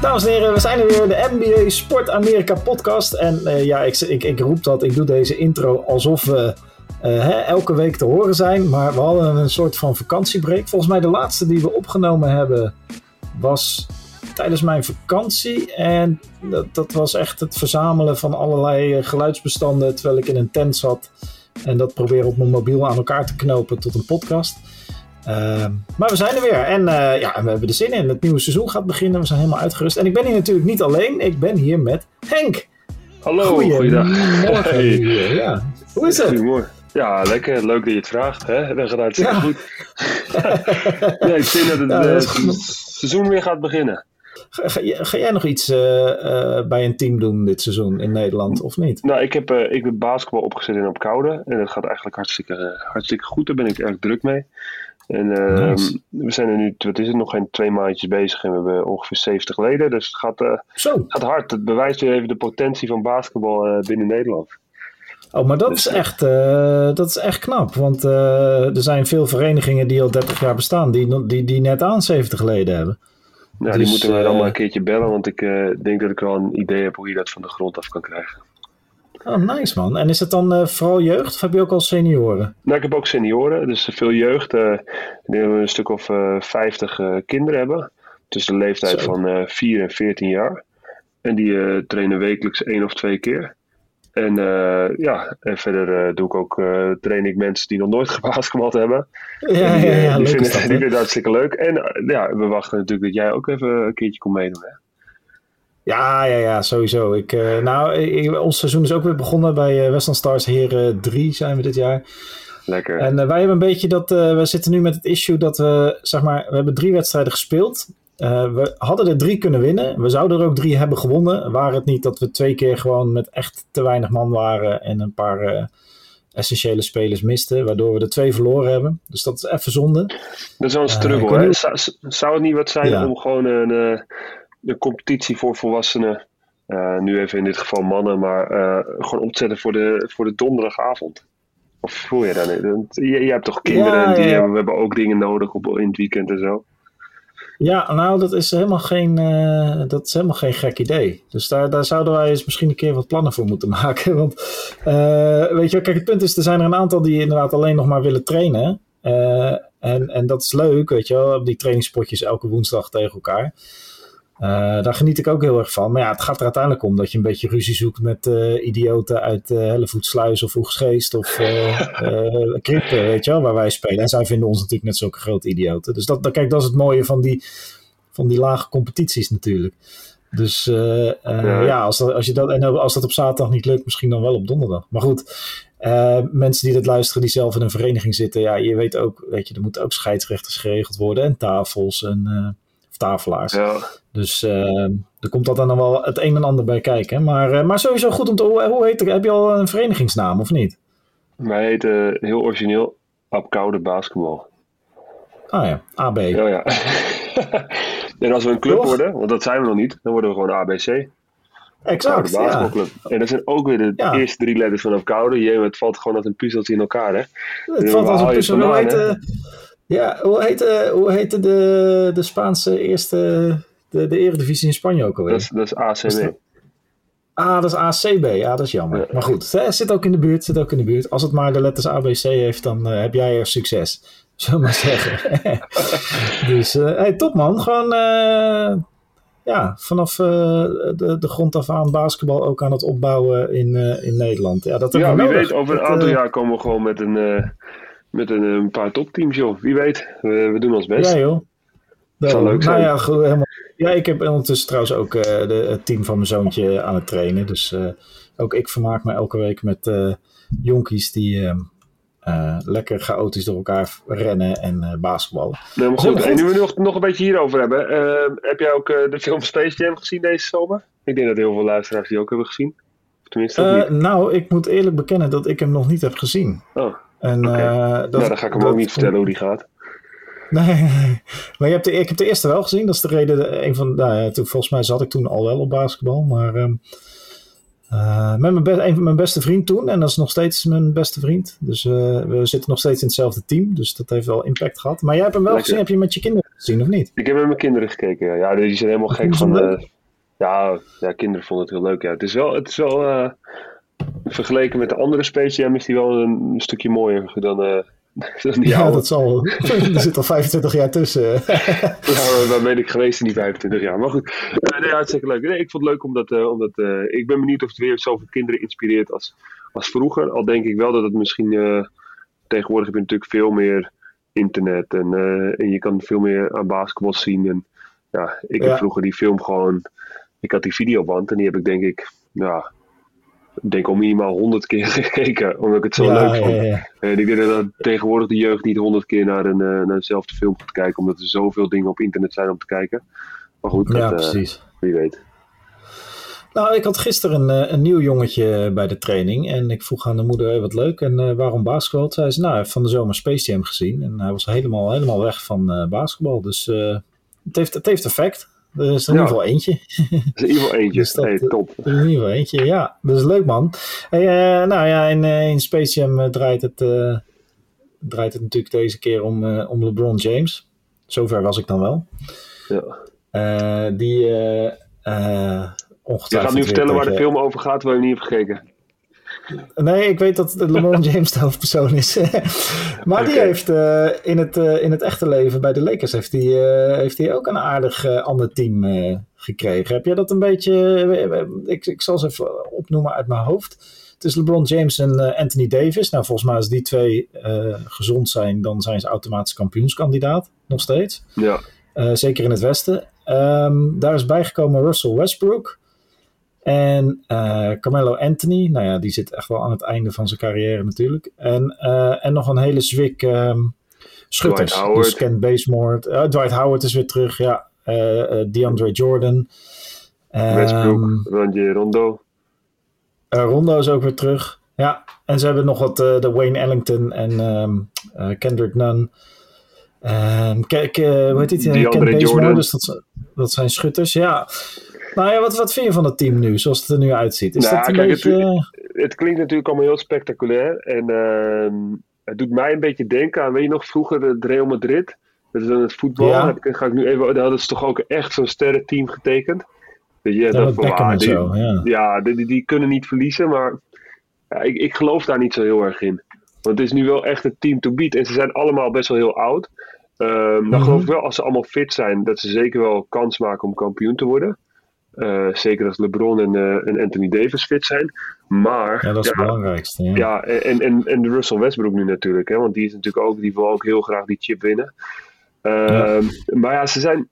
Dames en heren, we zijn er weer, de NBA Sport Amerika podcast. En uh, ja, ik, ik, ik, roep dat, ik doe deze intro alsof we uh, hè, elke week te horen zijn. Maar we hadden een soort van vakantiebreak. Volgens mij de laatste die we opgenomen hebben was tijdens mijn vakantie. En dat, was echt het verzamelen van allerlei eh, geluidsbestanden terwijl ik in een tent zat. En dat proberen op mijn mobiel aan elkaar te knopen tot een podcast. Uh, maar we zijn er weer en uh, ja, we hebben er zin in. Het nieuwe seizoen gaat beginnen. We zijn helemaal uitgerust. En ik ben hier natuurlijk niet alleen. Ik ben hier met Henk. Hallo, goeiedag. Hey. Ja. Hoe is het? Goedemorgen. Ja, lekker. Leuk dat je het vraagt. Hè? Dat gaat hartstikke ja. goed. ja, ik vind dat het ja, dat uh, seizoen weer gaat beginnen. Ga, ga, ga, jij nog iets uh, bij een team doen dit seizoen in Nederland of niet? Nou, ik heb, ik heb basketbal opgezet in op koude. En dat gaat eigenlijk hartstikke, hartstikke goed. Daar ben ik erg druk mee. En nice. we zijn er nu, wat is het, nog geen twee maandjes bezig en we hebben ongeveer 70 leden. Dus het gaat, gaat hard. Het bewijst weer even de potentie van basketbal binnen Nederland. Oh, maar dat, dus, is echt, uh, dat is echt knap. Want uh, er zijn veel verenigingen die al 30 jaar bestaan, die, die, die net aan 70 leden hebben. Dus, die moeten wij dan maar een keertje bellen, want ik denk dat ik wel een idee heb hoe je dat van de grond af kan krijgen. Oh, nice man. En is het dan vooral jeugd of heb je ook al senioren? Nou, ik heb ook senioren, dus veel jeugd. Uh, die we een stuk of 50 kinderen hebben. Tussen de leeftijd Zo. van 4 en 14 jaar. En die trainen wekelijks één of twee keer. En uh, ja, en verder uh, doe ik ook, uh, train ik mensen die nog nooit gebasketbald hebben. Ja, die, ja, ja, die, vinden, dat, die vinden het hartstikke leuk. En ja, we wachten natuurlijk dat jij ook even een keertje komt meedoen. Hè? Ja, ja, ja, sowieso. Ik, nou, ik, ons seizoen is ook weer begonnen bij Western Stars Heren 3 zijn we dit jaar. Lekker. En wij hebben een beetje dat, we zitten nu met het issue dat we, zeg maar, we hebben drie wedstrijden gespeeld. Uh, we hadden er drie kunnen winnen. We zouden er ook drie hebben gewonnen. Waar het niet dat we twee keer gewoon met echt te weinig man waren en een paar uh, essentiële spelers misten. Waardoor we er twee verloren hebben. Dus dat is even zonde. Dat is wel een struggle. Uh, hè? Zou, zou het niet wat zijn ja. om gewoon een, een competitie voor volwassenen. nu even in dit geval mannen, maar gewoon op te zetten voor de, voor de donderdagavond. Of voel je dat niet? Je, je hebt toch kinderen ja, en die hebben, we hebben ook dingen nodig op, in het weekend en zo. Ja, nou, dat is helemaal geen, uh, dat is helemaal geen gek idee. Dus daar, daar zouden wij eens misschien een keer wat plannen voor moeten maken. Want, uh, weet je, kijk, het punt is, er zijn er een aantal die inderdaad alleen nog maar willen trainen. Uh, en, en dat is leuk, weet je wel, op die trainingspotjes elke woensdag tegen elkaar. Uh, daar geniet ik ook heel erg van. Maar ja, het gaat er uiteindelijk om dat je een beetje ruzie zoekt met uh, idioten uit uh, Hellevoetsluis of Oegsgeest of Crypte, weet je wel, waar wij spelen. En zij vinden ons natuurlijk net zulke grote idioten. Dus dat, dat, kijk, dat is het mooie van die, van die lage competities natuurlijk. Dus ja, ja als, dat, als, je dat, en als dat op zaterdag niet lukt, misschien dan wel op donderdag. Maar goed, mensen die dit luisteren, die zelf in een vereniging zitten, ja, je weet ook, weet je, er moeten ook scheidsrechters geregeld worden en tafels en tafelaars. Ja. Dus uh, er komt altijd dan wel het een en ander bij kijken. Maar, uh, maar sowieso goed om te hoe, hoe heet het? Heb je al een verenigingsnaam of niet? Wij heten heel origineel Apkoude Basketbal. Ah ja, AB. Ja, ja. en als we een club Toch? worden, want dat zijn we nog niet, dan worden we gewoon ABC. Exact, ja. En dat zijn ook weer de ja. eerste drie letters van Apkoude. Je, het valt gewoon als een puzzeltje in elkaar, hè? Het valt als een puzzel. Hoe heet, ja, hoe heette, hoe heette de, de Spaanse eerste, de, de eredivisie in Spanje ook alweer? Dat is, dat is ACB. Ah, dat is ACB. Ja, dat is jammer. Ja. Maar goed, het zit ook in de buurt. Zit ook in de buurt. Als het maar de letters ABC heeft, dan uh, heb jij er succes. Zullen maar zeggen. dus, uh, hey, top man. Gewoon, uh, ja, vanaf de, de grond af aan basketbal ook aan het opbouwen in, in Nederland. Ja, dat ja wie nodig. weet, over een aantal jaar komen we gewoon met een met een, een paar topteams, joh. Wie weet. We, we doen ons best. Ja, joh. Dat zou leuk zijn. Nou ja, helemaal. ja, ik heb ondertussen trouwens ook uh, de, het team van mijn zoontje aan het trainen. Dus uh, ook ik vermaak me elke week met uh, jonkies die lekker chaotisch door elkaar rennen en basketballen. Nee, maar goed. En nu we nog, nog een beetje hierover hebben. heb jij ook de film Space Jam gezien deze zomer? Ik denk dat heel veel luisteraars die ook hebben gezien. Tenminste, nou, ik moet eerlijk bekennen dat ik hem nog niet heb gezien. Oh. En, okay. uh, dat, nou, dan ga ik hem dat, ook niet vertellen hoe die gaat. Nee, maar je hebt de, ik heb de eerste wel gezien. Dat is de reden. Een van, nou ja, toen, volgens mij zat ik toen al wel op basketbal. Maar um, Uh, met mijn, be een van mijn beste vriend toen. En dat is nog steeds mijn beste vriend. Dus uh, we zitten nog steeds in hetzelfde team. Dus dat heeft wel impact gehad. Maar jij hebt hem wel gezien. Heb je met je kinderen gezien of niet? Ik heb met mijn kinderen gekeken. Ja, ja die zijn helemaal gek van... Uh, ja, ja, kinderen vonden het heel leuk. Ja. Het is wel... Het is wel vergeleken met de andere Space Jam is die wel een, een stukje mooier dan ja, dat zal. er zit al 25 jaar tussen. ja, waar ben ik geweest in die 25 jaar? Maar goed, uh, nee, hartstikke leuk. Nee, ik vond het leuk omdat, uh, omdat ik ben benieuwd of het weer zoveel kinderen inspireert als, als vroeger. Al denk ik wel dat het misschien tegenwoordig heb je natuurlijk veel meer internet en, en je kan veel meer aan basketbal zien. En ja, ik heb vroeger die film gewoon, ik had die videoband en die heb ik denk ik, ja, denk al minimaal honderd keer gekeken, omdat ik het zo leuk vond. en ik denk dat tegenwoordig de jeugd niet honderd keer naar, een, uh, naar dezelfde film gaat kijken, omdat er zoveel dingen op internet zijn om te kijken. Maar goed, ja, dat, uh, wie weet. Nou, ik had gisteren een, eh, een nieuw jongetje bij de training en ik vroeg aan de moeder, wat leuk, en uh, waarom basketbal? Zei ze, nou, hij heeft van de zomer Space Jam gezien en hij was helemaal, helemaal weg van uh, basketbal. Dus het, heeft, het heeft effect. Er is er in ieder geval eentje. Er is in ieder geval eentje. dus dat, hey, top. Er is in ieder geval eentje, ja. Dat is leuk, man. Hey, uh, nou ja, in, in Space Jam draait, het, draait het natuurlijk deze keer om, om LeBron James. Zover was ik dan wel. Ja. die ongetwijfeld... Je gaat nu vertellen waar de film over gaat, waar je niet hebt gekeken. Nee, ik weet dat LeBron James de hoofdpersoon is. maar die heeft uh, in, het, uh, in het echte leven bij de Lakers heeft hij, uh, heeft hij ook een aardig ander team gekregen. Heb jij dat een beetje... ik, ik zal ze even opnoemen uit mijn hoofd. Het is LeBron James en Anthony Davis. Nou, volgens mij als die twee gezond zijn, dan zijn ze automatisch kampioenskandidaat. Nog steeds. Ja. zeker in het westen. Um, daar is bijgekomen Russell Westbrook. En uh, Carmelo Anthony, nou ja, die zit echt wel aan het einde van zijn carrière natuurlijk. En, uh, en nog een hele zwik um, schutters. Dus Ken Basemore, uh, Dwight Howard is weer terug, ja. DeAndre Jordan. Westbrook, um, Rondo. Rondo is ook weer terug. Ja, en ze hebben nog wat de Wayne Ellington en um, Kendrick Nunn. Um, kijk, hoe heet die? Ken Basemore, dus dat, dat zijn schutters. Ja, nou ja, wat, wat vind je van het team nu, zoals het er nu uitziet? Is nou, dat een kijk, beetje... het, het, klinkt natuurlijk allemaal heel spectaculair. En uh, het doet mij een beetje denken aan, weet je nog, vroeger de Real Madrid. Dat is dan het voetbal. Ja. Ga ik nu even, daar hadden ze toch ook echt zo'n sterrenteam getekend. Weet je, ja, dat van, ah, die, zo, ja. ja die, die, kunnen niet verliezen, maar ja, ik, ik geloof daar niet zo heel erg in. Want het is nu wel echt het team to beat. En ze zijn allemaal best wel heel oud. Um, dan mm -hmm. geloof ik wel, als ze allemaal fit zijn, dat ze zeker wel kans maken om kampioen te worden. Uh, zeker als LeBron en, uh, en, Anthony Davis fit zijn. Maar. Ja, dat is het belangrijkste. Ja, ja en, en, en Russell Westbrook nu natuurlijk. Hè, want die is natuurlijk ook. Die wil ook heel graag die chip winnen. Uh, ja. Maar ja, ze zijn.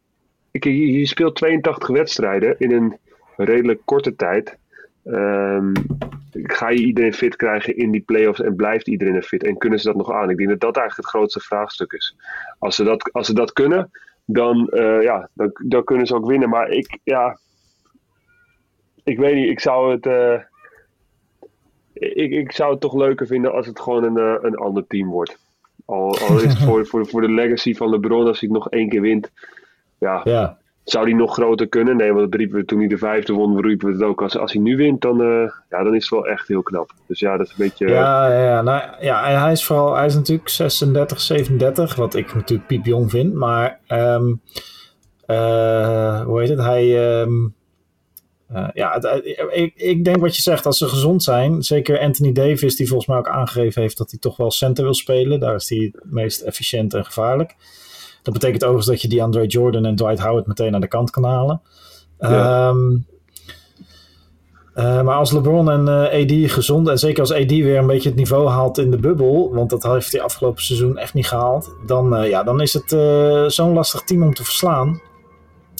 Je, je speelt 82 wedstrijden in een redelijk korte tijd. Um, ga je iedereen fit krijgen in die playoffs en blijft iedereen er fit? En kunnen ze dat nog aan? Ik denk dat dat eigenlijk het grootste vraagstuk is. Als ze dat, als ze dat kunnen, dan, uh, ja, dan, dan, kunnen ze ook winnen. Maar ik, ja, ik weet niet, ik zou het. Uh, ik, ik zou het toch leuker vinden als het gewoon een, uh, een ander team wordt. Al, al is het voor, voor, voor de legacy van LeBron, als hij het nog één keer wint. Ja, ja. Zou hij nog groter kunnen? Nee, want dat riepen we toen hij de vijfde won, riepen we het ook. Als, als hij nu wint, dan, uh, ja, dan is het wel echt heel knap. Dus ja, dat is een beetje... Ja, ja, nou, ja en hij is vooral... Hij is natuurlijk 36, 37, wat ik natuurlijk piepjong vind. Maar, um, hoe heet het? Hij... Um, uh, ja, ik, ik, denk wat je zegt, als ze gezond zijn, zeker Anthony Davis, die volgens mij ook aangegeven heeft dat hij toch wel center wil spelen, daar is hij het meest efficiënt en gevaarlijk. Dat betekent overigens dat je die Andre Jordan en Dwight Howard meteen aan de kant kan halen. Ja. Um, uh, maar als LeBron en uh, AD gezond, en zeker als AD weer een beetje het niveau haalt in de bubbel, want dat heeft hij afgelopen seizoen echt niet gehaald, dan, ja, dan is het zo'n lastig team om te verslaan.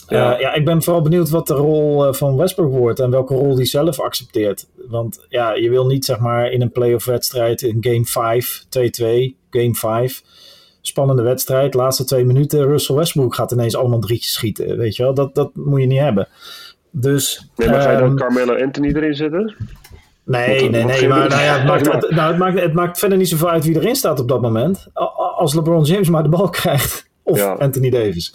Ja. Uh, ja, ik ben vooral benieuwd wat de rol uh, van Westbrook wordt en welke rol die zelf accepteert. Want ja, je wil niet zeg maar in een playoff wedstrijd in game 5, 2-2, game 5, spannende wedstrijd, laatste twee minuten, Russell Westbrook gaat ineens allemaal drietjes schieten, weet je wel. Dat, dat moet je niet hebben. Dus, nee, maar ga je dan um, Carmelo Anthony erin zetten? Nee, nee, nee. Maar nou ja, het, maakt, het, nou, het, maakt, het maakt verder niet zoveel uit wie erin staat op dat moment. Als LeBron James maar de bal krijgt of Anthony Davis.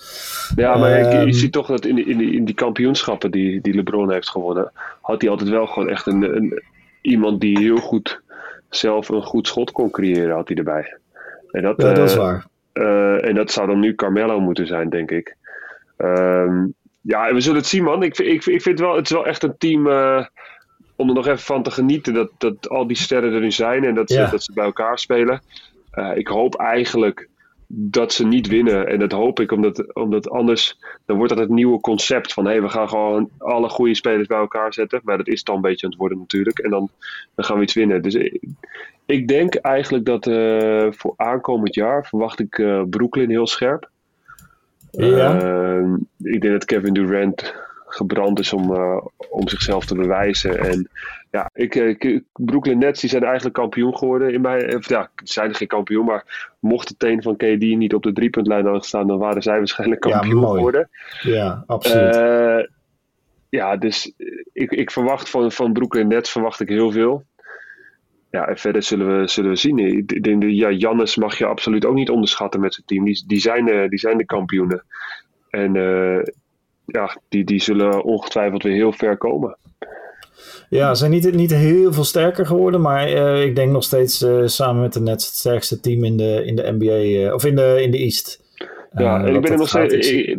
Ja, maar je, ehm, ziet toch dat in die, in die, in die kampioenschappen die, die LeBron heeft gewonnen, had hij altijd wel gewoon echt een, een, iemand die heel goed zelf een goed schot kon creëren, had hij erbij. En dat, ja, dat is waar. en dat zou dan nu Carmelo moeten zijn, denk ik. Ehm, ja, we zullen het zien, man. Ik, ik, ik vind wel, het is wel echt een team uh, om er nog even van te genieten dat, dat al die sterren er nu zijn en dat ze, dat ze bij elkaar spelen. Uh, ik hoop eigenlijk dat ze niet winnen. En dat hoop ik omdat, omdat anders dan wordt dat het nieuwe concept van hé, hey, we gaan gewoon alle goede spelers bij elkaar zetten. Maar dat is dan een beetje aan het worden natuurlijk. En dan, dan gaan we iets winnen. Dus ik, ik denk eigenlijk dat uh, voor aankomend jaar verwacht ik uh, Brooklyn heel scherp. Ja. Ehm, ik denk dat Kevin Durant gebrand is om, uh, om zichzelf te bewijzen. En ja, ik, ik, Brooklyn Nets die zijn eigenlijk kampioen geworden. In mijn, of, ja, ze zijn geen kampioen, maar mocht het teen van KD niet op de driepuntlijn hadden gestaan, dan waren zij waarschijnlijk kampioen ja, geworden. Ja, absoluut. Uh, ja, dus ik, ik verwacht van, van Brooklyn Nets verwacht ik heel veel. Ja, en verder zullen we, zullen we zien. Ik denk, ja, Jannes mag je absoluut ook niet onderschatten met zijn team. Die, die, zijn, de, die zijn de kampioenen. En uh, ja, die, die zullen ongetwijfeld weer heel ver komen. Ja, ze zijn niet, niet heel veel sterker geworden, maar uh, ik denk nog steeds uh, samen met de Nets het sterkste team in de, in de NBA, of in de, in de East. Ja, en ik ben er nog steeds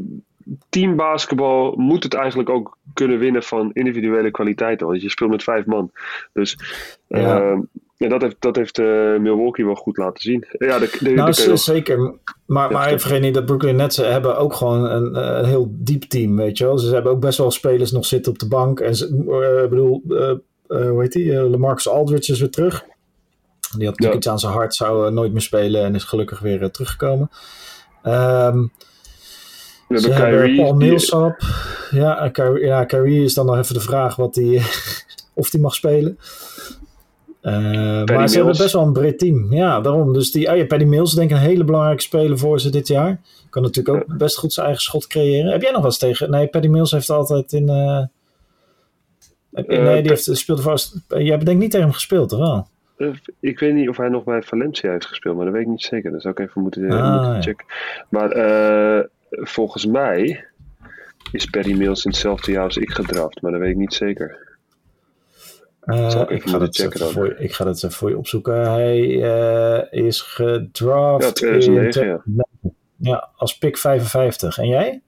team basketbal moet het eigenlijk ook kunnen winnen van individuele kwaliteiten. Want je speelt met vijf man. Dus ja. Ja, dat heeft, dat heeft uh, Milwaukee wel goed laten zien. Ja, de, de, nou, de zeker. Maar, maar vergeet niet dat Brooklyn Nets hebben ook gewoon een, een, heel diep team, weet je wel. Ze hebben ook best wel spelers nog zitten op de bank. En ze, uh, bedoel, uh, hoe heet die? Lamarcus Aldridge is weer terug. Die had natuurlijk iets aan zijn hart, zou nooit meer spelen en is gelukkig weer teruggekomen. Um, we hebben Kyrie. Paul Millsap. Ja, Kyrie, ja, Kyrie is dan nog even de vraag wat die, of hij mag spelen. Uh, maar ze hebben best wel een breed team. Ja, daarom. Dus die, oh ja, Paddy Mills denk ik een hele belangrijke speler voor ze dit jaar. Kan natuurlijk ook best goed zijn eigen schot creëren. Heb jij nog wat eens tegen? Nee, Paddy Mills heeft altijd in... Uh, nee, die heeft, speelde vast... Jij hebt denk ik niet tegen hem gespeeld, toch wel? Ik weet niet of hij nog bij Valencia heeft gespeeld, maar dat weet ik niet zeker. Dat zou ik even moeten, ah, moeten checken. Maar uh, volgens mij is Perry Mills in hetzelfde jaar als ik gedraft, maar dat weet ik niet zeker. Uh, ik, ga dat checken voor je, ik ga dat even voor je opzoeken. Hij uh, is gedraft ja, 2009, in ja. ja, als pick 55. En jij?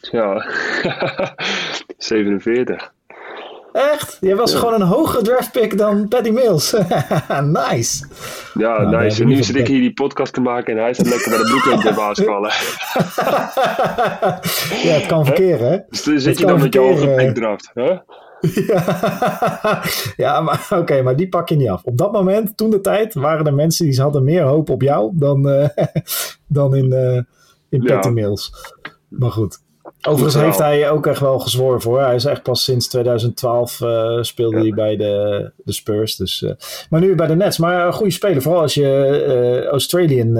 Ja, 47. Echt? Jij was gewoon een hogere draftpick dan Paddy Mills. nice. Ja, nou, nice. En nu zit ik hier die podcast te maken en hij zit lekker bij de Brooklyn te baas vallen. ja, het kan verkeren, hè? Dus zit je dan met je hoge pick draft, hè? Ja, ja maar oké, maar die pak je niet af. Op dat moment, toen de tijd, waren er mensen die hadden meer hoop op jou dan, uh, dan in, uh, in Patty Mills. Maar goed. Overigens heeft hij ook echt wel gezworen voor. Hij is echt pas sinds 2012 uh, speelde hij bij de, de Spurs. Dus, uh, maar nu bij de Nets. Maar een goede speler, vooral als je uh, Australian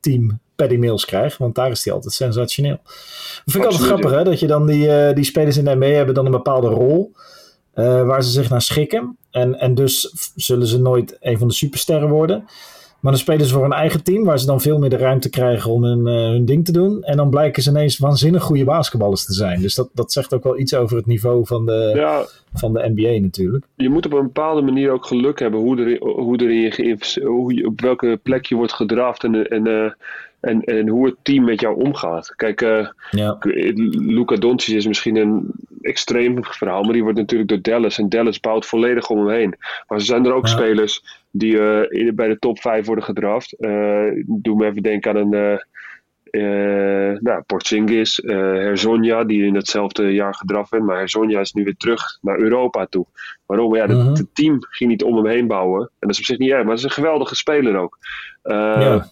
team Paddy Mills krijgt. Want daar is hij altijd sensationeel. Dat vind ik altijd grappig hè, dat je dan die, die spelers in de NBA hebben dan een bepaalde rol. waar ze zich naar schikken. En, en dus zullen ze nooit een van de supersterren worden. Maar dan spelen ze voor een eigen team, waar ze dan veel meer de ruimte krijgen om hun, uh, hun ding te doen. En dan blijken ze ineens waanzinnig goede basketballers te zijn. Dus dat, dat zegt ook wel iets over het niveau van de, ja, van de NBA natuurlijk. Je moet op een bepaalde manier ook geluk hebben hoe er, hoe er in je, hoe je, op welke plek je wordt gedraft en, en, uh, en, en hoe het team met jou omgaat. Kijk, uh, ja. Luca Doncic is misschien een extreem verhaal, maar die wordt natuurlijk door Dallas. En Dallas bouwt volledig om hem heen. Maar er zijn er ook spelers die uh, bij de top 5 worden gedraft. Uh, doe me even denken aan een uh, nou, Porzingis, Herzonja, die in hetzelfde jaar gedraft werd. Maar Herzonja is nu weer terug naar Europa toe. Waarom? Ja, mhm. het team ging niet om hem heen bouwen. En dat is op zich niet erg, maar het is een geweldige speler ook. Ja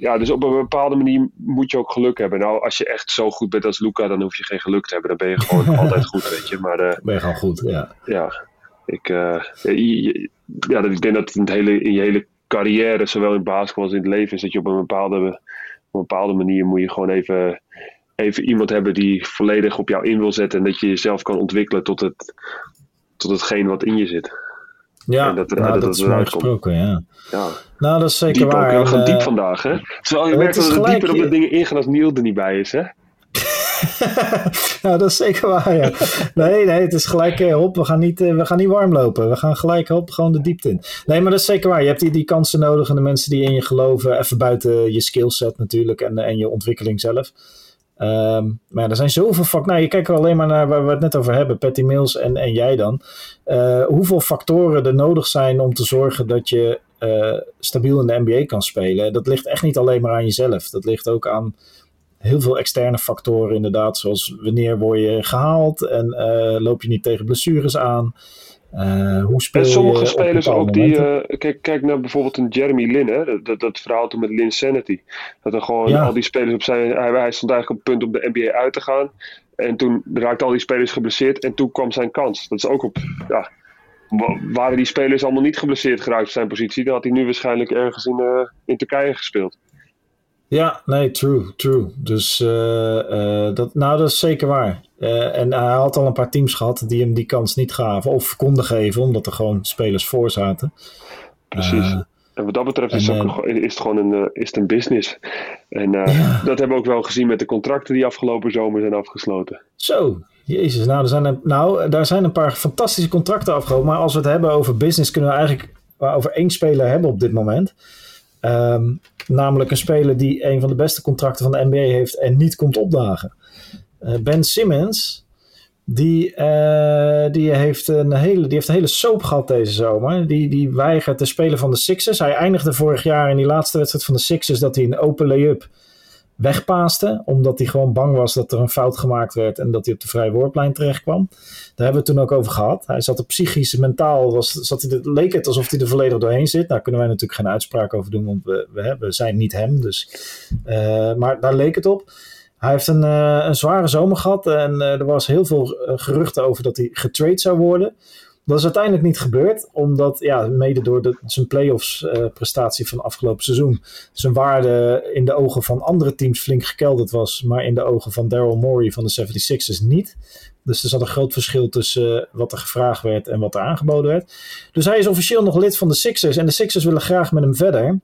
ja, dus op een bepaalde manier moet je ook geluk hebben. Nou, als je echt zo goed bent als Luca, dan hoef je geen geluk te hebben. Dan ben je gewoon altijd goed, weet je. Maar, uh, ben je gewoon goed, ja. Ja, ik, uh, ja, ik denk dat in, het hele, in je hele carrière, zowel in basketbal als in het leven, is dat je op een bepaalde, op een bepaalde manier moet je gewoon even, even iemand hebben die volledig op jou in wil zetten. En dat je jezelf kan ontwikkelen tot, het, tot hetgeen wat in je zit. Ja, dat, nou, dat, dat, is mooi gesproken, ja. ja. Nou, dat is zeker diep waar. Ook. We gaan diep vandaag, hè? Terwijl je merkt dat we dieper op de dingen ingaan als Niel er niet bij is, hè? nou, dat is zeker waar, ja. Nee, nee, het is gelijk, eh, hop, we gaan, niet, eh, we gaan niet warm lopen. We gaan gelijk, hop, gewoon de diepte in. Nee, maar dat is zeker waar. Je hebt die, die kansen nodig en de mensen die in je geloven. Even buiten je skillset natuurlijk en, en je ontwikkeling zelf. Um, maar er zijn zoveel factoren. Nou, je kijkt er alleen maar naar waar we het net over hebben, Patty Mills en, en jij dan. Uh, hoeveel factoren er nodig zijn om te zorgen dat je uh, stabiel in de NBA kan spelen. Dat ligt echt niet alleen maar aan jezelf. Dat ligt ook aan heel veel externe factoren, inderdaad. Zoals wanneer word je gehaald en uh, loop je niet tegen blessures aan. Uh, hoe speel en sommige spelers ook die. Uh, kijk, kijk naar bijvoorbeeld een Jeremy Lin, hè? Dat, dat, verhaal toen met Lin Sanity. Dat er gewoon ja. al die spelers op zijn. Hij, hij, stond eigenlijk op het punt om de NBA uit te gaan. En toen raakten al die spelers geblesseerd. En toen kwam zijn kans. Dat is ook op. Ja, waren die spelers allemaal niet geblesseerd geraakt op zijn positie, dan had hij nu waarschijnlijk ergens in, uh, in Turkije gespeeld. Ja, nee, true, true. Dus uh, uh, dat, nou, dat is zeker waar. en hij had al een paar teams gehad die hem die kans niet gaven of konden geven, omdat er gewoon spelers voor zaten. Precies. En wat dat betreft is, het, ook, is het gewoon een, is het een business. En ja. dat hebben we ook wel gezien met de contracten die afgelopen zomer zijn afgesloten. Zo, Jezus, nou, er zijn een, nou, daar zijn een paar fantastische contracten afgelopen. Maar als we het hebben over business, kunnen we eigenlijk over één speler hebben op dit moment. Um, namelijk een speler die een van de beste contracten van de NBA heeft en niet komt opdagen. Uh, ben Simmons, die, uh, die, heeft een hele, die heeft een hele soap gehad deze zomer. Die, die weigert te spelen van de Sixers. Hij eindigde vorig jaar in die laatste wedstrijd van de Sixers dat hij een open lay-up wegpaaste. Omdat hij gewoon bang was dat er een fout gemaakt werd en dat hij op de vrije worplijn terecht kwam. Daar hebben we het toen ook over gehad. Hij zat er psychisch, mentaal, was, zat hij, leek het alsof hij er volledig doorheen zit. Daar kunnen wij natuurlijk geen uitspraak over doen, want we, we, we zijn niet hem. Dus, uh, maar daar leek het op. Hij heeft een, uh, een zware zomer gehad en uh, er was heel veel geruchten over dat hij getrade zou worden. Dat is uiteindelijk niet gebeurd, omdat ja, mede door zijn playoffs uh, prestatie van afgelopen seizoen zijn waarde in de ogen van andere teams flink gekelderd was, maar in de ogen van Daryl Morey van de 76ers niet. Dus er zat een groot verschil tussen wat er gevraagd werd en wat er aangeboden werd. Dus hij is officieel nog lid van de Sixers en de Sixers willen graag met hem verder.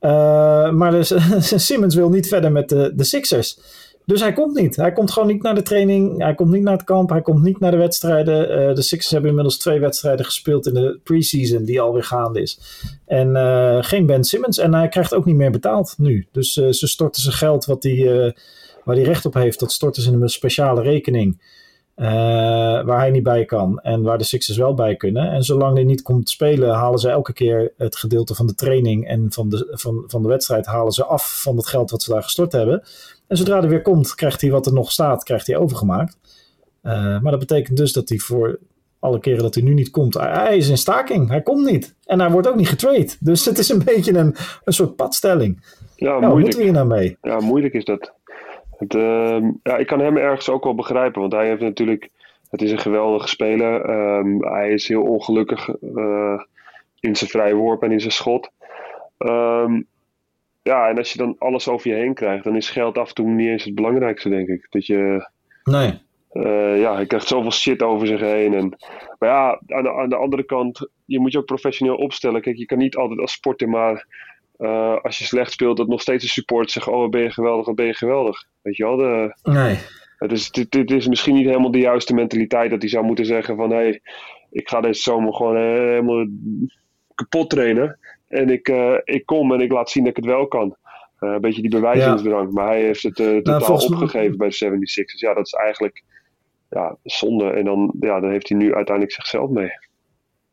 Uh, maar de, Simmons wil niet verder met de Sixers. Dus hij komt niet. Hij komt gewoon niet naar de training. Hij komt niet naar het kamp. Hij komt niet naar de wedstrijden. Uh, de Sixers hebben inmiddels twee wedstrijden gespeeld in de preseason, die alweer gaande is. En uh, geen Ben Simmons. En hij krijgt ook niet meer betaald nu. Dus uh, ze storten zijn geld wat hij, waar hij recht op heeft, dat storten ze in een speciale rekening. waar hij niet bij kan en waar de Sixers wel bij kunnen. En zolang hij niet komt spelen, halen ze elke keer het gedeelte van de training en van de, van, van de wedstrijd halen ze af van het geld wat ze daar gestort hebben. En zodra hij weer komt, krijgt hij wat er nog staat, krijgt hij overgemaakt. Uh, maar dat betekent dus dat hij voor alle keren dat hij nu niet komt, hij, is in staking. Hij komt niet. En hij wordt ook niet getrade. Dus het is een beetje een, een soort padstelling. Ja, ja moeilijk. moeten we hier nou mee? Ja, moeilijk is dat. Het, uh, ja, ik kan hem ergens ook wel begrijpen, want hij heeft natuurlijk, het is een geweldige speler. Um, hij is heel ongelukkig uh, in zijn vrije worp en in zijn schot. Um, ja, en als je dan alles over je heen krijgt, dan is geld af en toe niet eens het belangrijkste, denk ik. Dat je. Nee. Uh, ja, hij krijgt zoveel shit over zich heen. En, maar ja, aan de, aan de andere kant, je moet je ook professioneel opstellen. Kijk, je kan niet altijd als sporter maar. Uh, als je slecht speelt, dat nog steeds een support zegt: Oh, ben je geweldig, ben je geweldig. Weet je wel? De, nee. Dus dit, dit is misschien niet helemaal de juiste mentaliteit dat hij zou moeten zeggen: van hé, hey, ik ga deze zomer gewoon helemaal kapot trainen. En ik, uh, ik kom en ik laat zien dat ik het wel kan. Uh, een beetje die bewijzingsdrang. Ja. Maar hij heeft het totaal nou, opgegeven bij de 76ers. Ja, dat is eigenlijk ja, zonde. En dan, ja, dan heeft hij nu uiteindelijk zichzelf mee.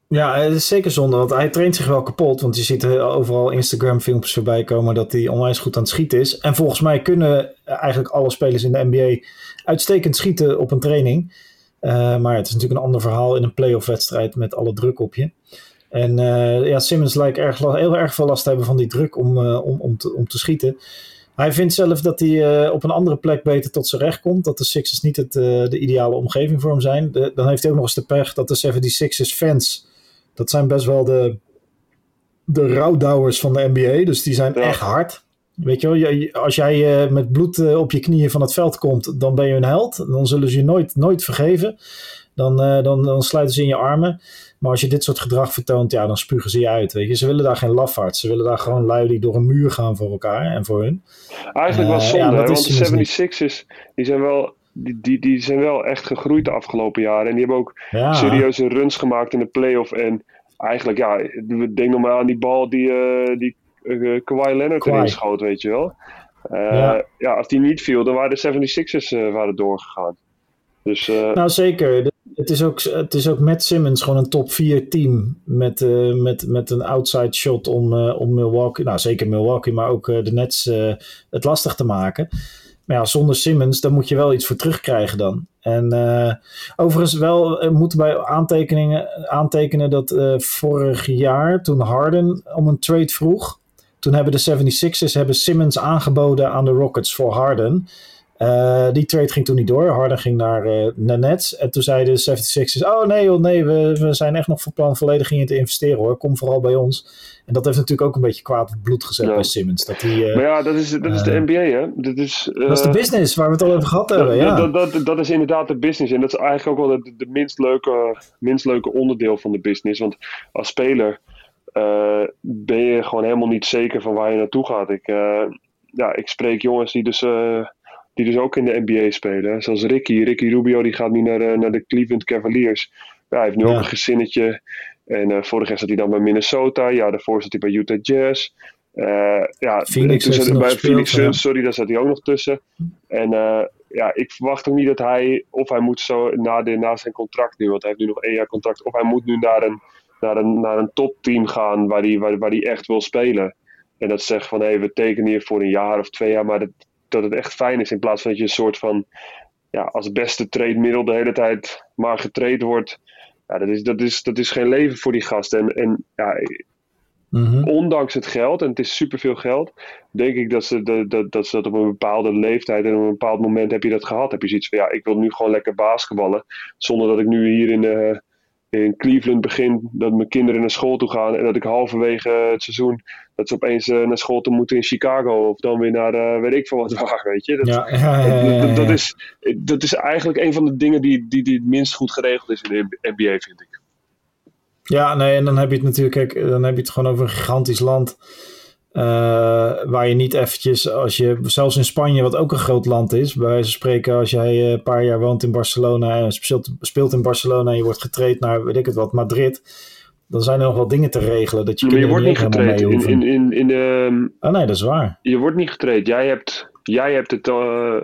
Ja, het is zeker zonde, want hij traint zich wel kapot. Want je ziet overal Instagram-filmpjes voorbij komen dat hij onwijs goed aan het schieten is. En volgens mij kunnen eigenlijk alle spelers in de NBA uitstekend schieten op een training. Uh, maar het is natuurlijk een ander verhaal in een playoff-wedstrijd met alle druk op je. En uh, ja, Simmons lijkt erg, heel erg veel last te hebben van die druk om, uh, om, om, te, om te schieten. Hij vindt zelf dat hij uh, op een andere plek beter tot zijn recht komt. Dat de Sixers niet het, de ideale omgeving voor hem zijn. De, dan heeft hij ook nog eens de pech dat de 76ers fans... Dat zijn best wel de, de rouwdouwers van de NBA. Dus die zijn ja. echt hard. Weet je wel, als jij met bloed op je knieën van het veld komt, dan ben je een held. Dan zullen ze je nooit, nooit vergeven. Dan, dan, dan sluiten ze in je armen. Maar als je dit soort gedrag vertoont, ja, dan spugen ze je uit. Weet je. Ze willen daar geen lafaards. Ze willen daar gewoon lui die door een muur gaan voor elkaar en voor hun. Eigenlijk was zonde, ja, want de 76ers die zijn wel die, die, die zijn wel echt gegroeid de afgelopen jaren. En die hebben ook serieuze runs gemaakt in de playoff. En eigenlijk, ja, denk nog maar aan die bal die, uh, die uh, Kawhi Leonard Kawhi. erin schoot, weet je wel. Uh, ja. als die niet viel, dan waren de 76ers waren doorgegaan. Dus, nou, zeker. Het is, ook, het is ook met Simmons gewoon een top 4 team. Met, met, met een outside shot om, om Milwaukee, nou zeker Milwaukee, maar ook de Nets het lastig te maken. Maar ja, zonder Simmons, daar moet je wel iets voor terugkrijgen dan. En overigens wel moeten wij aantekeningen, aantekenen dat vorig jaar toen Harden om een trade vroeg, toen hebben de 76ers hebben Simmons aangeboden aan de Rockets voor Harden. Uh, die trade ging toen niet door. Harden ging naar, uh, naar Nets. En toen zeiden de 76ers: Oh nee, nee, we, we zijn echt nog van plan volledig in te investeren hoor. Kom vooral bij ons. En dat heeft natuurlijk ook een beetje kwaad bloed gezet bij Simmons. Dat die, uh, maar ja, dat is, dat is de NBA, hè? Dat is, dat is de business waar we het al over gehad hebben. Ja. Dat, dat, dat, is inderdaad de business. En dat is eigenlijk ook wel de, de minst, leuke, minst leuke onderdeel van de business. Want als speler ben je gewoon helemaal niet zeker van waar je naartoe gaat. Ik, ja, ik spreek jongens die dus die dus ook in de NBA spelen. Zoals Ricky. Ricky Rubio die gaat nu naar, de, naar de Cleveland Cavaliers. Ja, hij heeft nu ook een gezinnetje. En uh, vorig jaar zat hij dan bij Minnesota. Ja, daarvoor zat hij bij Utah Jazz. Uh, ja, Phoenix toen zat hij bij Phoenix Suns, sorry, daar zat hij ook nog tussen. En uh, ja, ik verwacht ook niet dat hij, of hij moet zo na, de, na zijn contract nu, want hij heeft nu nog één jaar contract, of hij moet nu naar een, naar een, naar een topteam gaan waar hij waar, waar die echt wil spelen. En dat zegt van, hé, hey, we tekenen hier voor een jaar of twee jaar, maar dat, dat het echt fijn is. In plaats van dat je een soort van ja, als beste trade de hele tijd maar getraind wordt. Ja, dat, is, dat, is, dat is geen leven voor die gasten. En, en ja, mhm. ondanks het geld, en het is superveel geld, denk ik dat ze, dat, dat, dat ze dat op een bepaalde leeftijd en op een bepaald moment heb je dat gehad. Heb je zoiets van ja, ik wil nu gewoon lekker basketballen. Zonder dat ik nu hier in de in Cleveland begin dat mijn kinderen naar school toe gaan en dat ik halverwege het seizoen dat ze opeens uh, naar school toe moeten in Chicago of dan weer naar uh, weet ik veel wat waar, weet je. Dat, ja, ja, dat, dat, is, dat is eigenlijk een van de dingen die, die, die het minst goed geregeld is in de NBA, vind ik. Ja, nee, en dan heb je het natuurlijk, kijk, dan heb je het gewoon over een gigantisch land uh, waar je niet eventjes, als je zelfs in Spanje, wat ook een groot land is, bij wijze van spreken, als jij eh, een paar jaar woont in Barcelona en speelt, speelt in Barcelona en je wordt getraind naar, weet ik het wat, Madrid, dan zijn er nog wel dingen te regelen. Dat je, maar je wordt niet getraind in, in, in, in de. Oh nee, dat is waar. Je wordt niet getraind. Jij hebt, jij hebt het, uh,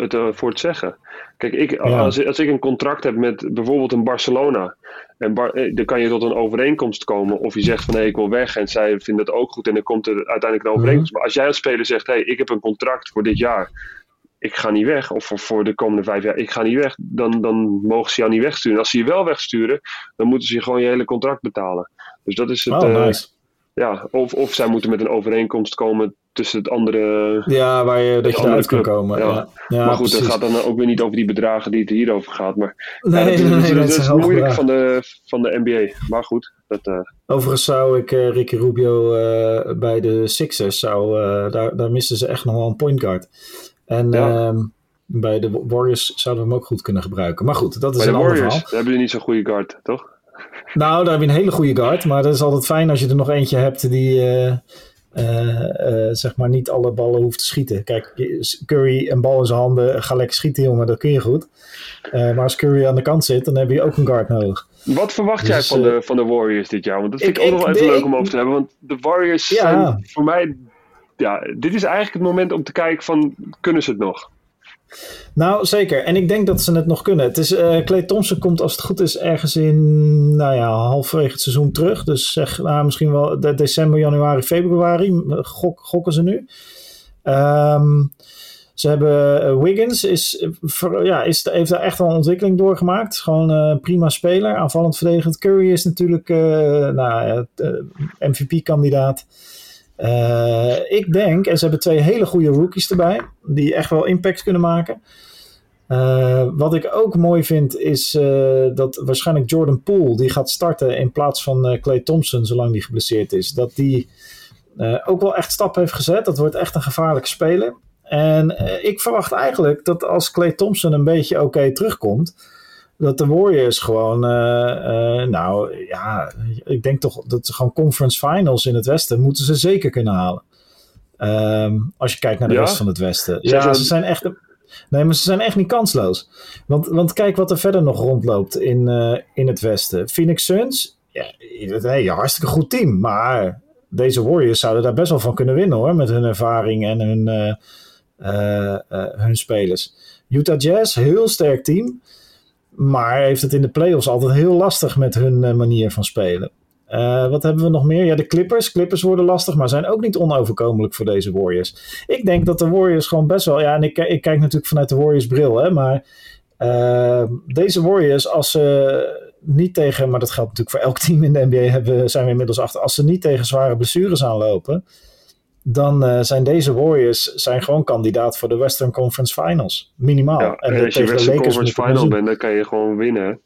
het uh, voor het zeggen. Kijk, ik, als, als ik een contract heb met bijvoorbeeld een Barcelona. En eh, dan kan je tot een overeenkomst komen. Of je zegt van hé, hey, ik wil weg. En zij vinden dat ook goed. En dan komt er uiteindelijk een overeenkomst. Mhm. Maar als jij als speler zegt, hé, hey, ik heb een contract voor dit jaar. Ik ga niet weg. Of voor, voor de komende vijf jaar, ik ga niet weg. Dan, dan mogen ze jou niet wegsturen. Als ze je wel wegsturen, dan moeten ze je gewoon je hele contract betalen. Dus dat is het. Oh, nice. Ja, of, of zij moeten met een overeenkomst komen tussen het andere. Ja, waar je, dat je eruit kan komen. Ja. Ja. maar goed, het gaat dan ook weer niet over die bedragen die het hier over gaat. Maar nee, dat, nee, nee, dat, is moeilijk van de, van de NBA. Maar goed. Dat, uh... Overigens zou ik uh, Ricky Rubio uh, bij de Sixers, zou, daar, daar missen ze echt nog wel een point guard. En ehm, bij de Warriors zouden we hem ook goed kunnen gebruiken. Maar goed, dat is bij een ander verhaal. hebben jullie niet zo'n goede guard, toch? Nou, daar heb je een hele goede guard. Maar dat is altijd fijn als je er nog eentje hebt die zeg maar niet alle ballen hoeft te schieten. Kijk, Curry een bal in zijn handen, ga lekker schieten jongen, dat kun je goed. maar als Curry aan de kant zit, dan heb je ook een guard nodig. Wat verwacht jij dus, van, de, van de Warriors dit jaar? Want dat vind ik, ik ook nog even leuk om over te hebben. Want de Warriors zijn voor mij... Ja, dit is eigenlijk het moment om te kijken van, kunnen ze het nog? Nou, zeker. En ik denk dat ze het nog kunnen. Het is, uh, Clay Thompson komt als het goed is ergens in, nou ja, halverwege het seizoen terug. Dus zeg nou, misschien wel december, januari, februari. Gok, gokken ze nu. Um, ze hebben uh, Wiggins, is, ja, is, heeft daar echt wel een ontwikkeling doorgemaakt. Gewoon een prima speler, aanvallend verdedigend. Curry is natuurlijk nou, MVP-kandidaat. Uh, ik denk, en ze hebben twee hele goede rookies erbij, die echt wel impact kunnen maken. Uh, wat ik ook mooi vind, is uh, dat waarschijnlijk Jordan Poole, die gaat starten in plaats van Clay Thompson, zolang die geblesseerd is. Dat die ook wel echt stappen heeft gezet. Dat wordt echt een gevaarlijke speler. En ik verwacht eigenlijk dat als Clay Thompson een beetje oké terugkomt, dat de Warriors gewoon, nou ja, ik denk toch dat ze gewoon conference finals in het Westen moeten ze zeker kunnen halen. Ehm, als je kijkt naar de rest van het Westen. Ja, ze zijn echt. Nee, maar ze zijn echt niet kansloos. Want, want kijk wat er verder nog rondloopt in, in het Westen. Phoenix Suns, ja, hartstikke goed team. Maar deze Warriors zouden daar best wel van kunnen winnen hoor. Met hun ervaring en hun, hun spelers. Utah Jazz, heel sterk team. Maar heeft het in de playoffs altijd heel lastig met hun manier van spelen. wat hebben we nog meer? Ja, de Clippers. Clippers worden lastig, maar zijn ook niet onoverkomelijk voor deze Warriors. Ik denk dat de Warriors gewoon best wel. Ja, en ik, ik kijk natuurlijk vanuit de Warriors bril, hè, maar deze Warriors, als ze niet tegen, maar dat geldt natuurlijk voor elk team in de NBA, hebben, zijn we inmiddels achter. Als ze niet tegen zware blessures aanlopen, dan uh, zijn deze Warriors zijn gewoon kandidaat voor de Western Conference Finals. Minimaal. Ja, en, als je Western Conference Final bent, dan kan je gewoon winnen.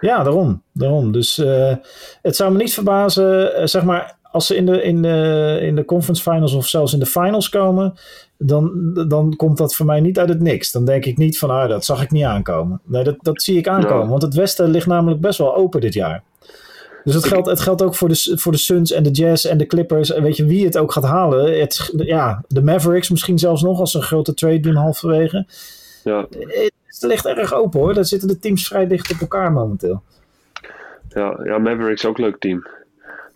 Ja, daarom. daarom. Dus uh, het zou me niet verbazen, uh, zeg maar, als ze in de, in, de, in de conference finals of zelfs in de finals komen, dan, dan komt dat voor mij niet uit het niks. Dan denk ik niet van, ah, dat zag ik niet aankomen. Nee, dat, dat zie ik aankomen. Want het Westen ligt namelijk best wel open dit jaar. Dus het geldt, het geldt ook voor de, voor de Suns en de Jazz en de Clippers. En weet je wie het ook gaat halen? Het, ja, de Mavericks misschien zelfs nog als ze een grote trade doen halverwege. Ja. Het ligt erg open hoor. Daar zitten de teams vrij dicht op elkaar momenteel. Ja, ja Mavericks ook een leuk team.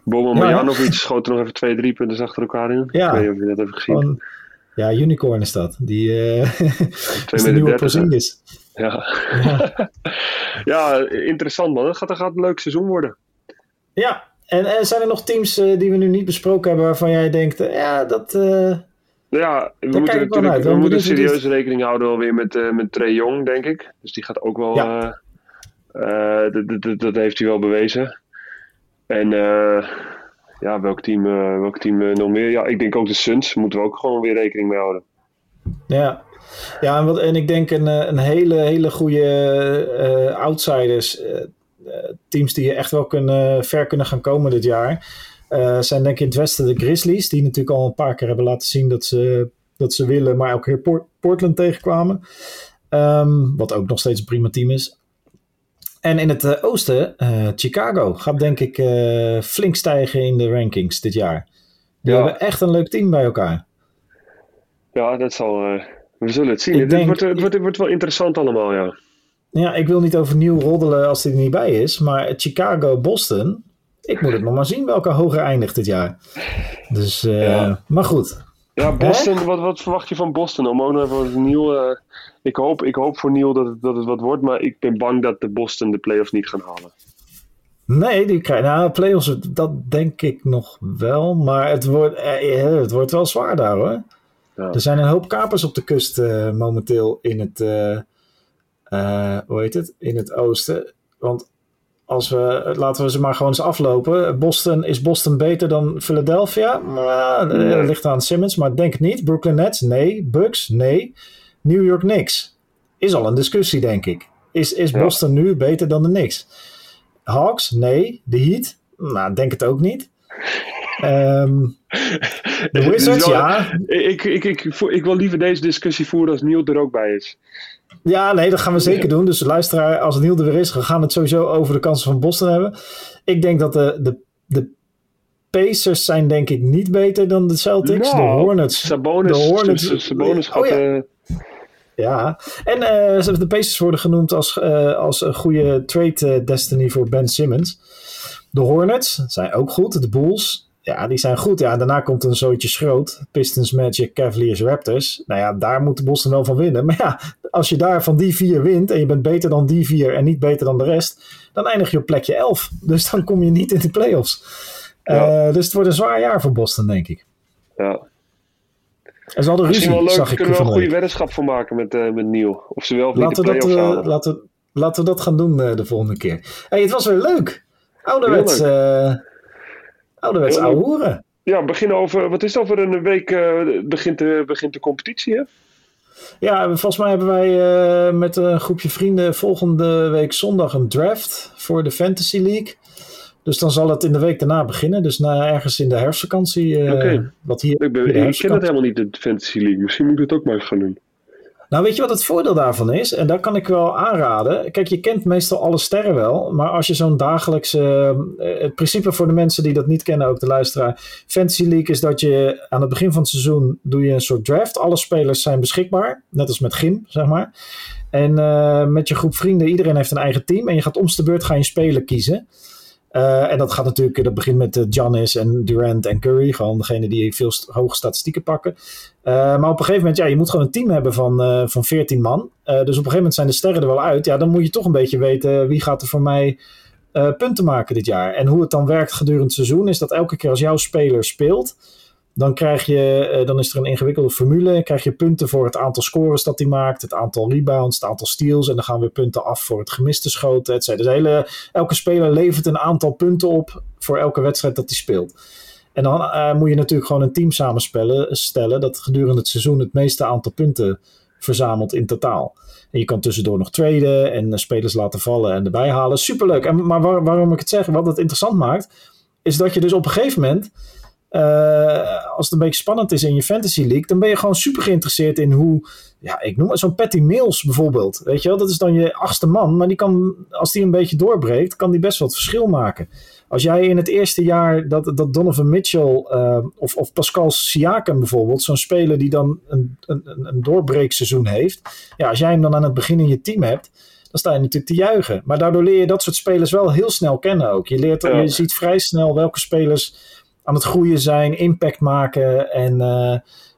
Boban ja. Marjanovic schoot er nog even twee, drie punten achter elkaar in. Ja. Ik weet niet of je dat hebt gezien. ja, Unicorn is dat. Die uh, is de nieuwe Porzingis. Ja. ja. ja, interessant man. Dat gaat, dat gaat een leuk seizoen worden. Ja, en, en zijn er nog teams uh, die we nu niet besproken hebben waarvan jij denkt, uh, ja, dat... ja, we moeten, natuurlijk, we moeten serieus rekening houden alweer met, met Trey Jong, denk ik. Dus die gaat ook wel... Ja. dat heeft hij wel bewezen. En ja, welk team, welk team nog meer? Ja, ik denk ook de Suns. Moeten we ook gewoon weer rekening mee houden. Ja, ja en, wat, en ik denk een, een hele, hele goede outsiders. Teams die echt wel kunnen, ver kunnen gaan komen dit jaar. zijn denk ik in het westen de Grizzlies. Die natuurlijk al een paar keer hebben laten zien dat ze, dat ze willen. Maar ook weer Portland tegenkwamen. Um, wat ook nog steeds een prima team is. En in het uh, oosten, uh, Chicago gaat denk ik uh, flink stijgen in de rankings dit jaar. Die ja. hebben echt een leuk team bij elkaar. Ja, dat zal. we zullen het zien. Het, denk, wordt, het, wordt, het wordt wel interessant allemaal, ja. Ja, ik wil niet overnieuw roddelen als hij er niet bij is. Maar Chicago-Boston, ik moet het nog maar zien welke hoger eindigt dit jaar. Dus, ja. maar goed. Ja, Boston, wat, wat verwacht je van Boston? Om ook nog even wat nieuw. ik, hoop, ik hoop voor Neil dat het, dat het wat wordt, maar ik ben bang dat de Boston de playoffs niet gaan halen. Nee, die krijgen nou, playoffs, dat denk ik nog wel. Maar het wordt, eh, eh, het wordt wel zwaar daar hoor. Ja. Er zijn een hoop kapers op de kust uh, momenteel in het, uh, uh, hoe heet het, in het oosten. Want als we, laten we ze maar gewoon eens aflopen. Boston, is Boston beter dan Philadelphia? Nou, nee. Dat ligt aan Simmons, maar denk het niet. Brooklyn Nets? Nee. Bucks? Nee. New York Knicks? Is al een discussie, denk ik. Is, is Boston nu beter dan de Knicks? Hawks? Nee. De Heat? Nou, denk het ook niet. Um, de Wizards, ja. Ik, ik, ik, ik, wil liever deze discussie voeren als Neil er ook bij is. Ja, nee, dat gaan we zeker doen. Dus luisteraar, als Neil er weer is, we gaan het sowieso over de kansen van Boston hebben. Ik denk dat de, de, de Pacers zijn denk ik niet beter dan de Celtics. Nou, de Hornets. Sabonis, de Hornets. Sabonis gaat... Oh, ja. Uh... ja. en uh, de Pacers worden genoemd als, uh, als een goede trade destiny voor Ben Simmons. De Hornets zijn ook goed. De Bulls, ja, die zijn goed. Ja, daarna komt een zootje schroot. Pistons, Magic, Cavaliers, Raptors. Nou ja, daar moet Boston wel van winnen. Maar ja, als je daar van die vier wint en je bent beter dan die vier en niet beter dan de rest, dan eindig je op plekje 11. Dus dan kom je niet in de playoffs. Ja. Uh, dus het wordt een zwaar jaar voor Boston, denk ik. Ja. Er zal de ruzie, wel leuk, zag ik kunnen we wel een goede weddenschap van maken met, uh, met Neil. Of ze wel of niet de playoffs dat, uh, laten, laten we dat gaan doen de volgende keer. Hey, het was weer leuk. Ouderwets Ouderwets oude hoeren. Ja, begin over, wat is het over een week uh, begint, de, begint de competitie, hè? Ja, volgens mij hebben wij uh, met een groepje vrienden volgende week zondag een draft voor de Fantasy League. Dus dan zal het in de week daarna beginnen. Dus na, ergens in de herfstvakantie. Uh, okay. wat hier, ik, ben, ik ken het helemaal niet, de Fantasy League. Misschien moet ik het ook maar gaan doen. Nou, weet je wat het voordeel daarvan is? En daar kan ik wel aanraden. Kijk, je kent meestal alle sterren wel. Maar als je zo'n dagelijkse. Uh, het principe voor de mensen die dat niet kennen, ook de luisteraar. Fantasy League is dat je aan het begin van het seizoen. doe je een soort draft. Alle spelers zijn beschikbaar. Net als met Gym, zeg maar. En uh, met je groep vrienden, iedereen heeft een eigen team. En je gaat om de beurt ga je een speler kiezen. Uh, en dat gaat natuurlijk, dat begint met uh, Giannis en Durant en Curry. Gewoon degene die veel hoge statistieken pakken. Uh, maar op een gegeven moment, ja, je moet gewoon een team hebben van, van 14 man. dus op een gegeven moment zijn de sterren er wel uit. Ja, dan moet je toch een beetje weten wie gaat er voor mij punten maken dit jaar. En hoe het dan werkt gedurende het seizoen is dat elke keer als jouw speler speelt dan, krijg je, uh, dan is er een ingewikkelde formule. Krijg je punten voor het aantal scores dat hij maakt, het aantal rebounds, het aantal steals. En dan gaan weer punten af voor het gemiste schoten. Et dus hele, elke speler levert een aantal punten op voor elke wedstrijd dat hij speelt. En dan uh, moet je natuurlijk gewoon een team samenstellen stellen dat gedurende het seizoen het meeste aantal punten verzamelt in totaal. En je kan tussendoor nog traden en spelers laten vallen en erbij halen. Superleuk. En, maar waar, waarom ik het zeg, wat het interessant maakt, is dat je dus op een gegeven moment als het een beetje spannend is in je fantasy league, dan ben je gewoon super geïnteresseerd in hoe, ja, ik noem maar zo'n Patty Mills bijvoorbeeld. Weet je wel, dat is dan je achtste man, maar die kan, als die een beetje doorbreekt, kan die best wel het verschil maken. Als jij in het eerste jaar dat, dat Donovan Mitchell uh, of, of Pascal Siakam bijvoorbeeld, zo'n speler die dan een, een, een doorbreekseizoen heeft, ja, als jij hem dan aan het begin in je team hebt, dan sta je natuurlijk te juichen. Maar daardoor leer je dat soort spelers wel heel snel kennen ook. Je, leert, je ziet vrij snel welke spelers aan het groeien zijn, impact maken. En,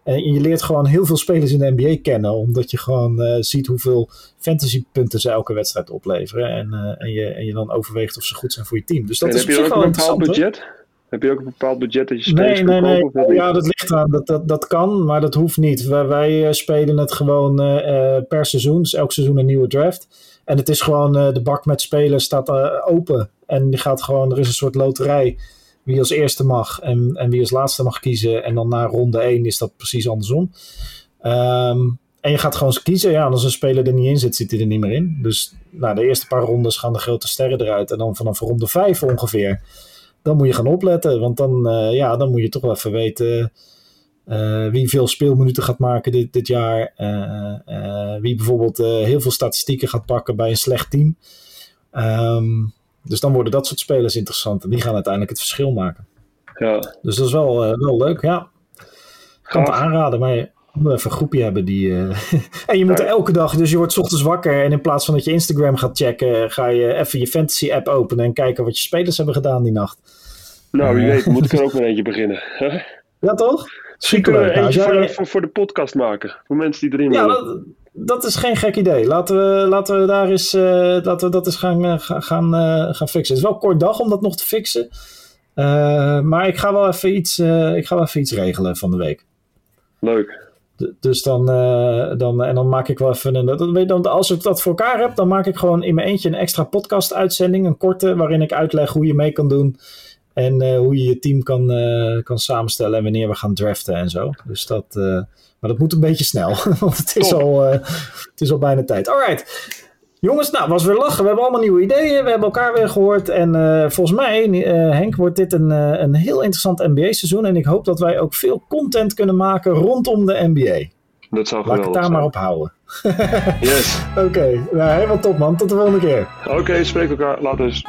en je leert gewoon heel veel spelers in de NBA kennen, omdat je gewoon uh, ziet hoeveel fantasypunten ze elke wedstrijd opleveren. En, en, je, en je dan overweegt of ze goed zijn voor je team. Dus dat en is heb je ook een bepaald budget? Heb je ook een bepaald budget dat je spelers nee, nee, nee. nee. Ja, dat ligt aan. Dat, dat, dat kan, maar dat hoeft niet. Wij, wij spelen het gewoon per seizoen. Dus elk seizoen een nieuwe draft. En het is gewoon, de bak met spelers staat open. En die gaat gewoon, er is een soort loterij wie als eerste mag en, en wie als laatste mag kiezen. En dan na ronde 1 is dat precies andersom. Um, en je gaat gewoon kiezen. Ja, als een speler er niet in zit, zit hij er niet meer in. Dus nou, de eerste paar rondes gaan de grote sterren eruit. En dan vanaf ronde 5 ongeveer. Dan moet je gaan opletten. Want dan, uh, ja, dan moet je toch wel even weten. Uh, wie veel speelminuten gaat maken dit, dit jaar. Uh, wie bijvoorbeeld heel veel statistieken gaat pakken bij een slecht team. Um, dus dan worden dat soort spelers interessant. En die gaan uiteindelijk het verschil maken. Ja. Dus dat is wel, uh, wel leuk, ja. Ik kan het aanraden, maar je moet even een groepje hebben die... Uh... en je moet elke dag, dus je wordt ochtends wakker... en in plaats van dat je Instagram gaat checken... ga je even je fantasy app openen... en kijken wat je spelers hebben gedaan die nacht. Nou, wie uh... weet, moet ik er ook met eentje beginnen. ja, toch? Misschien kunnen we eentje voor, voor, voor, de podcast maken. Voor mensen die erin ja, willen dat is geen gek idee. Laten we, laten we daar eens, uh, laten we dat eens gaan, uh, gaan, uh, gaan fixen. Het is wel een kort dag om dat nog te fixen. maar ik ga wel even iets, ik ga wel even iets regelen van de week. Leuk. D dus dan, dan, en dan maak ik wel even een. Dan, als ik dat voor elkaar heb, dan maak ik gewoon in mijn eentje een extra podcast-uitzending. Een korte, waarin ik uitleg hoe je mee kan doen. En hoe je je team kan, kan samenstellen en wanneer we gaan draften en zo. Dus dat. Maar dat moet een beetje snel, want het is, al, uh, het is al bijna tijd. Alright. Jongens, nou, was weer lachen. We hebben allemaal nieuwe ideeën. We hebben elkaar weer gehoord. En uh, volgens mij, uh, Henk, wordt dit een, een heel interessant NBA-seizoen. En ik hoop dat wij ook veel content kunnen maken rondom de NBA. Dat zou Laat ik het daar zijn. maar op houden. yes. Oké, okay. nou, helemaal top man. Tot de volgende keer. Oké, okay, spreek elkaar. Later.